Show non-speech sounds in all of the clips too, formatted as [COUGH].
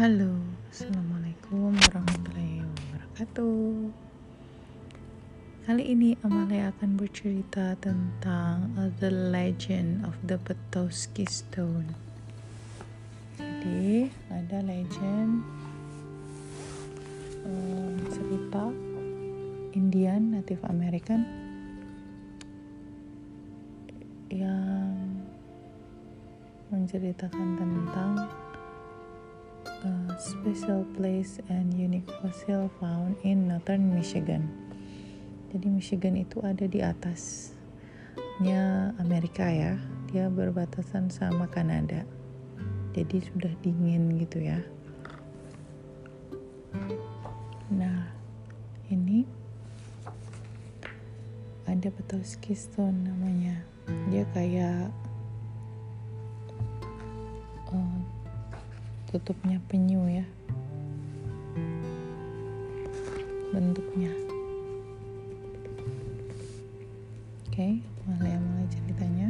Halo, Assalamualaikum warahmatullahi wabarakatuh. Kali ini Amalia akan bercerita tentang The Legend of the Petowski Stone. Jadi, ada legend um, cerita Indian Native American yang menceritakan tentang special place and unique fossil found in northern Michigan. Jadi Michigan itu ada di atasnya Amerika ya. Dia berbatasan sama Kanada. Jadi sudah dingin gitu ya. Nah, ini ada Petowski Stone namanya. Dia kayak tutupnya penyu ya. Bentuknya. Oke okay, mulai mulai ceritanya.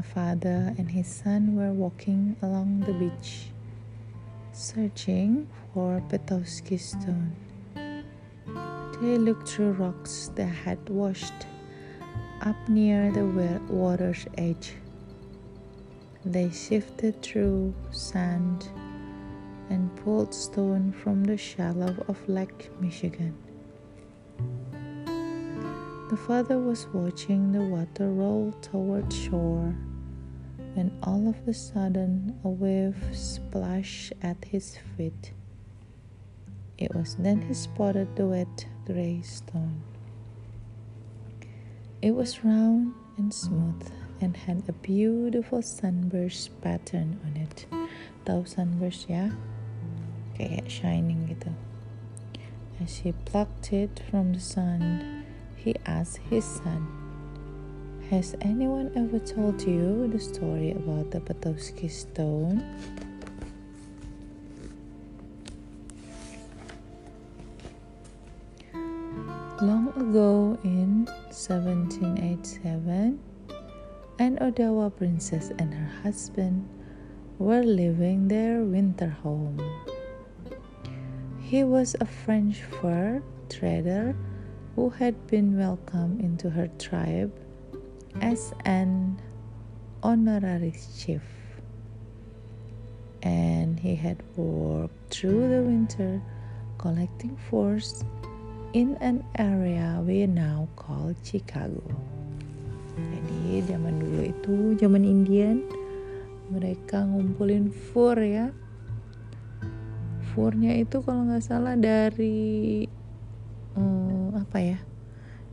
A father and his son were walking along the beach searching for Petowski stone. They looked through rocks that had washed up near the water's edge they sifted through sand and pulled stone from the shallow of Lake Michigan. The father was watching the water roll toward shore when all of a sudden a wave splashed at his feet. It was then he spotted the wet gray stone. It was round and smooth and had a beautiful sunburst pattern on it. Tahu sunburst ya? Kayak shining gitu. As he plucked it from the sun, he asked his son, Has anyone ever told you the story about the Petoskey stone? Long ago in 1787, an Odawa princess and her husband were living their winter home. He was a French fur trader who had been welcomed into her tribe as an honorary chief. And he had worked through the winter collecting furs in an area we now call Chicago. Jadi zaman dulu itu zaman Indian mereka ngumpulin fur ya. Furnya itu kalau nggak salah dari um, apa ya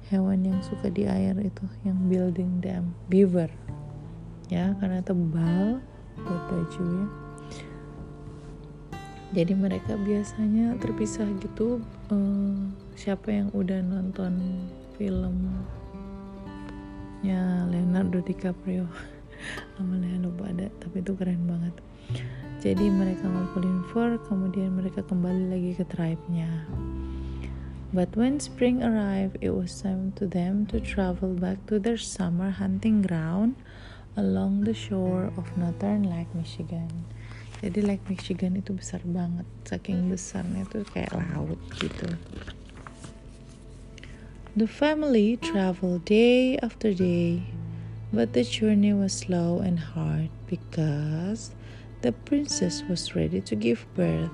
hewan yang suka di air itu yang building dam beaver ya karena tebal buat baju ya jadi mereka biasanya terpisah gitu um, siapa yang udah nonton film nya Leonardo DiCaprio [LAUGHS] namanya lupa ada tapi itu keren banget jadi mereka ngumpulin fur kemudian mereka kembali lagi ke tribe-nya But when spring arrived, it was time to them to travel back to their summer hunting ground along the shore of northern Lake Michigan. Jadi Lake Michigan itu besar banget, saking besarnya itu kayak laut gitu. The family traveled day after day, but the journey was slow and hard because the princess was ready to give birth.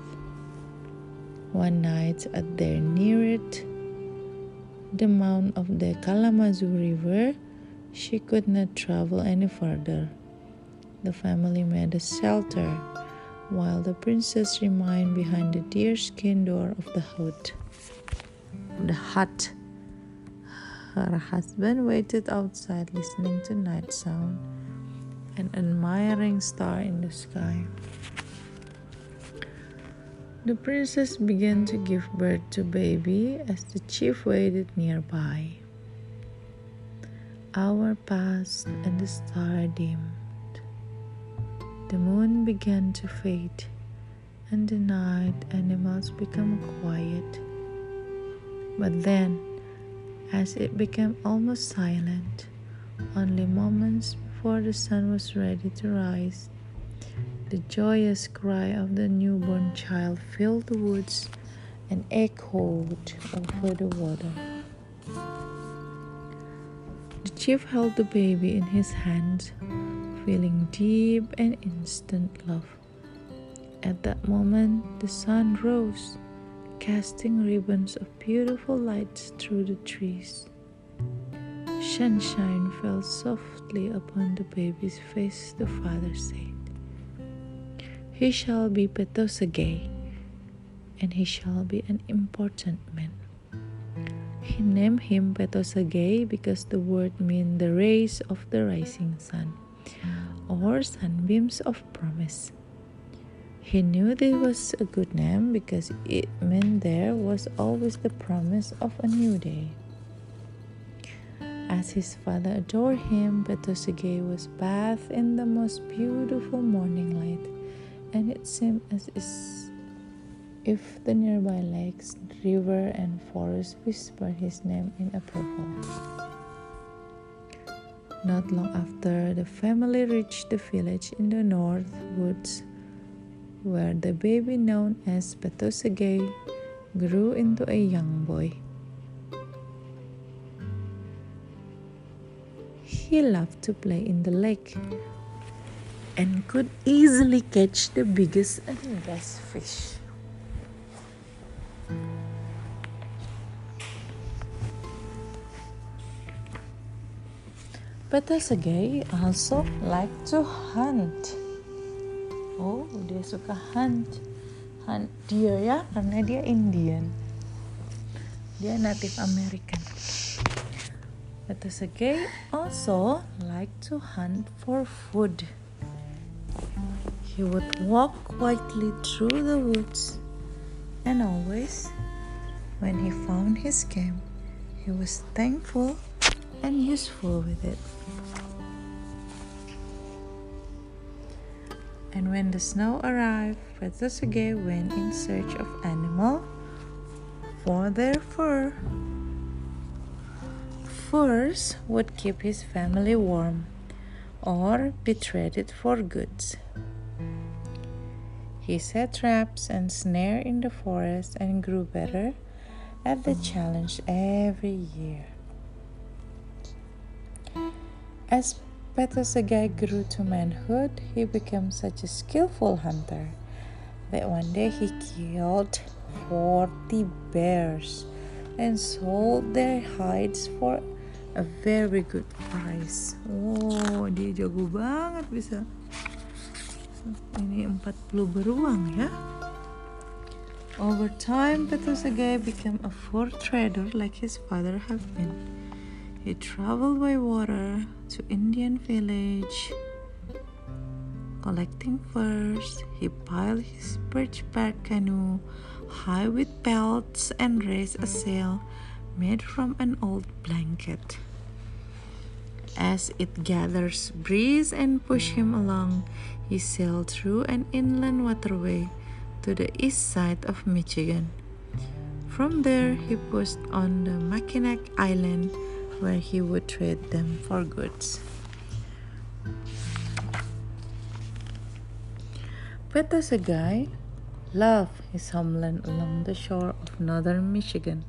One night at their nearest the mouth of the Kalamazoo River, she could not travel any further. The family made a shelter while the princess remained behind the deerskin door of the hut. The hut her husband waited outside listening to night sound and admiring star in the sky. The princess began to give birth to baby as the chief waited nearby. Hour passed and the star dimmed. The moon began to fade and the night animals became quiet. But then as it became almost silent, only moments before the sun was ready to rise. The joyous cry of the newborn child filled the woods and echoed over the water. The chief held the baby in his hands, feeling deep and instant love. At that moment, the sun rose, casting ribbons of beautiful lights through the trees. Sunshine fell softly upon the baby's face, the father said. He shall be Petosagay, and he shall be an important man. He named him Petosagay because the word means the rays of the rising sun, or sunbeams of promise. He knew this was a good name because it meant there was always the promise of a new day. As his father adored him, Petosagay was bathed in the most beautiful morning light, and it seemed as if the nearby lakes, river, and forest whispered his name in approval. Not long after, the family reached the village in the north woods, where the baby known as Petosagay grew into a young boy. He loved to play in the lake and could easily catch the biggest and best fish. Petosagay also liked to hunt. Oh, dia suka hunt. Hunt deer ya, karena dia Indian. Dia Native American. Petosagay also like to hunt for food. He would walk quietly through the woods, and always, when he found his game, he was thankful and useful with it. And when the snow arrived, Petosagay went in search of animal for their fur furs would keep his family warm or be traded for goods. He set traps and snares in the forest and grew better at the challenge every year. As Petosagay grew to manhood, he became such a skillful hunter that one day he killed 40 bears and sold their hides for a very good price. Oh, dia jago banget bisa. Ini 40 beruang ya. Over time, Petosagay became a fur trader like his father had been. He traveled by water to Indian village, collecting furs. He piled his birch bark canoe high with belts and raised a sail made from an old blanket. As it gathers breeze and push him along, he sailed through an inland waterway to the east side of Michigan. From there, he pushed on the Mackinac Island, where he would trade them for goods. Petosagay loved his homeland along the shore of northern Michigan.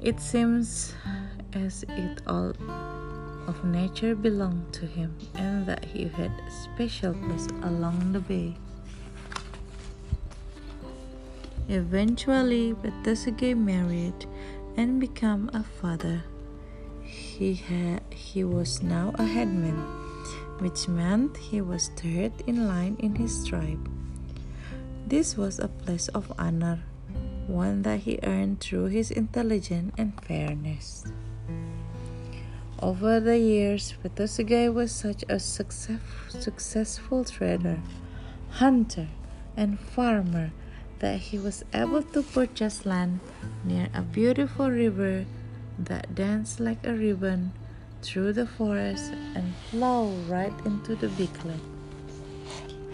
It seems as if all of nature belonged to him and that he had a special place along the bay. Eventually, Petosagay married and became a father. He, had, he was now a headman, which meant he was third in line in his tribe. This was a place of honor one that he earned through his intelligence and fairness. Over the years, Petosagay was such a success, successful trader, hunter, and farmer that he was able to purchase land near a beautiful river that danced like a ribbon through the forest and flow right into the big lake.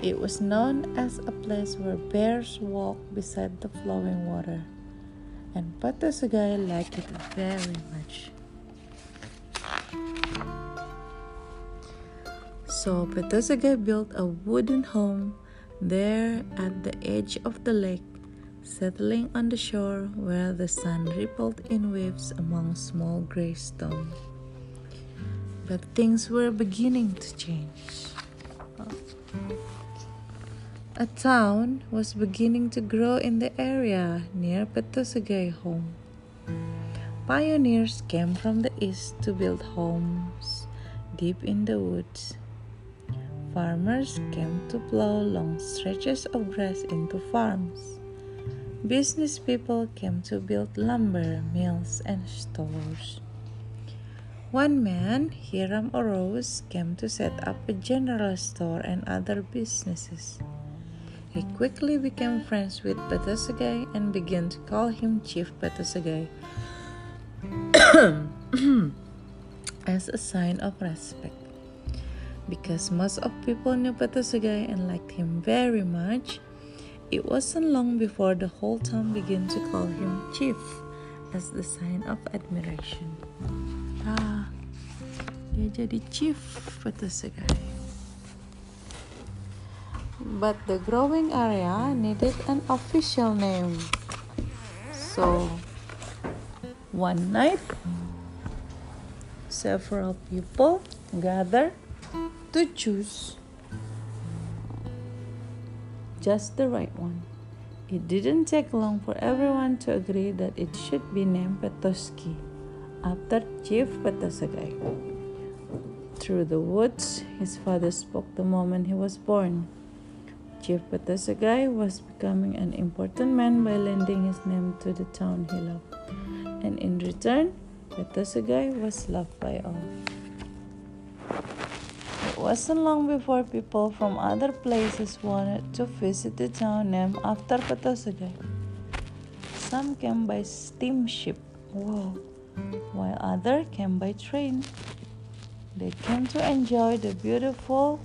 It was known as a place where bears walk beside the flowing water, and Petosagay liked it very much. So Petosagay built a wooden home There, at the edge of the lake, settling on the shore where the sun rippled in waves among small gray stones. But things were beginning to change. A town was beginning to grow in the area near Petoskey home. Pioneers came from the east to build homes deep in the woods. Farmers came to plow long stretches of grass into farms. Business people came to build lumber mills and stores. One man, Hiram O. Rose, came to set up a general store and other businesses. He quickly became friends with Petoskey and began to call him Chief Petoskey [COUGHS] as a sign of respect. Because most of people knew Petoskey and liked him very much, it wasn't long before the whole town began to call him Chief as the sign of admiration. Ah, dia jadi Chief Petoskey. But the growing area needed an official name. So, one night, several people gathered to choose just the right one. It didn't take long for everyone to agree that it should be named Petoskey after Chief Petoskey. Through the woods, his father spoke the moment he was born. Chief Petoskey was becoming an important man by lending his name to the town he loved, and in return, Petoskey was loved by all. It wasn't long before people from other places wanted to visit the town named after Petoskey. Some came by steamship, whoa, while others came by train. They came to enjoy the beautiful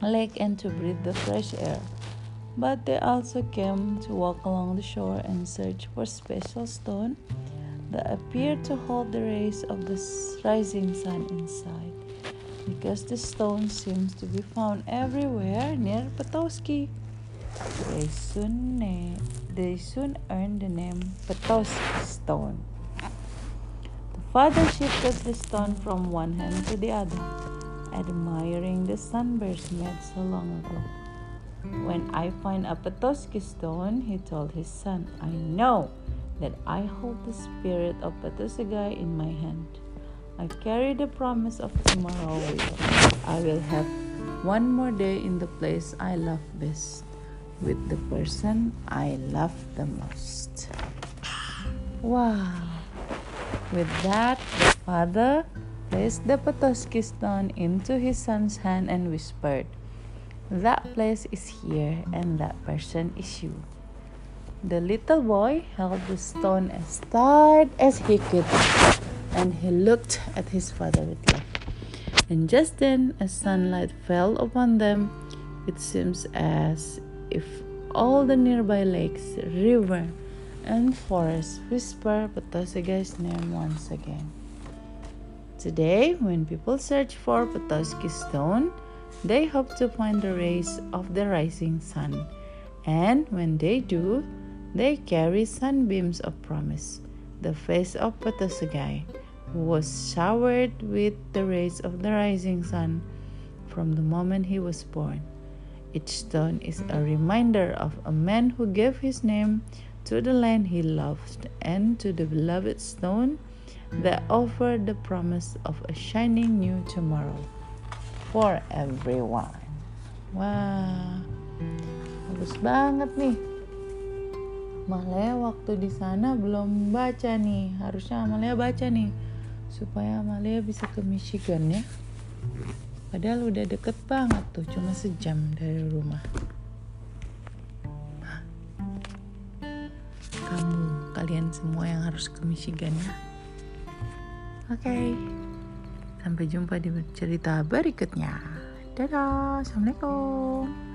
lake and to breathe the fresh air. But they also came to walk along the shore and search for special stone that appeared to hold the rays of the rising sun inside. Because the stone seems to be found everywhere near Petoskey, they soon, they soon earned the name Petoskey Stone. The father shifted the stone from one hand to the other admiring the sunburst made so long ago. When I find a Petoskey stone, he told his son, I know that I hold the spirit of Petoskey in my hand. I carry the promise of tomorrow with. I will have one more day in the place I love best, with the person I love the most. Wow! With that, the father placed the Petoskey stone into his son's hand and whispered, That place is here, and that person is you. The little boy held the stone as tight as he could, and he looked at his father with love. And just then, as sunlight fell upon them, it seems as if all the nearby lakes, river, and forests whisper Petoskey's name once again. Today, when people search for Petoskey stone, they hope to find the rays of the rising sun. And when they do, they carry sunbeams of promise, the face of Petoskey, who was showered with the rays of the rising sun from the moment he was born. Each stone is a reminder of a man who gave his name to the land he loved and to the beloved stone that offered the promise of a shining new tomorrow for everyone. Wah, bagus banget nih. Amalia waktu di sana belum baca nih. Harusnya Amalia baca nih supaya Amalia bisa ke Michigan ya. Padahal udah deket banget tuh, cuma sejam dari rumah. Kamu, kalian semua yang harus ke Michigan ya. Oke, okay. sampai jumpa di cerita berikutnya. Dadah, assalamualaikum.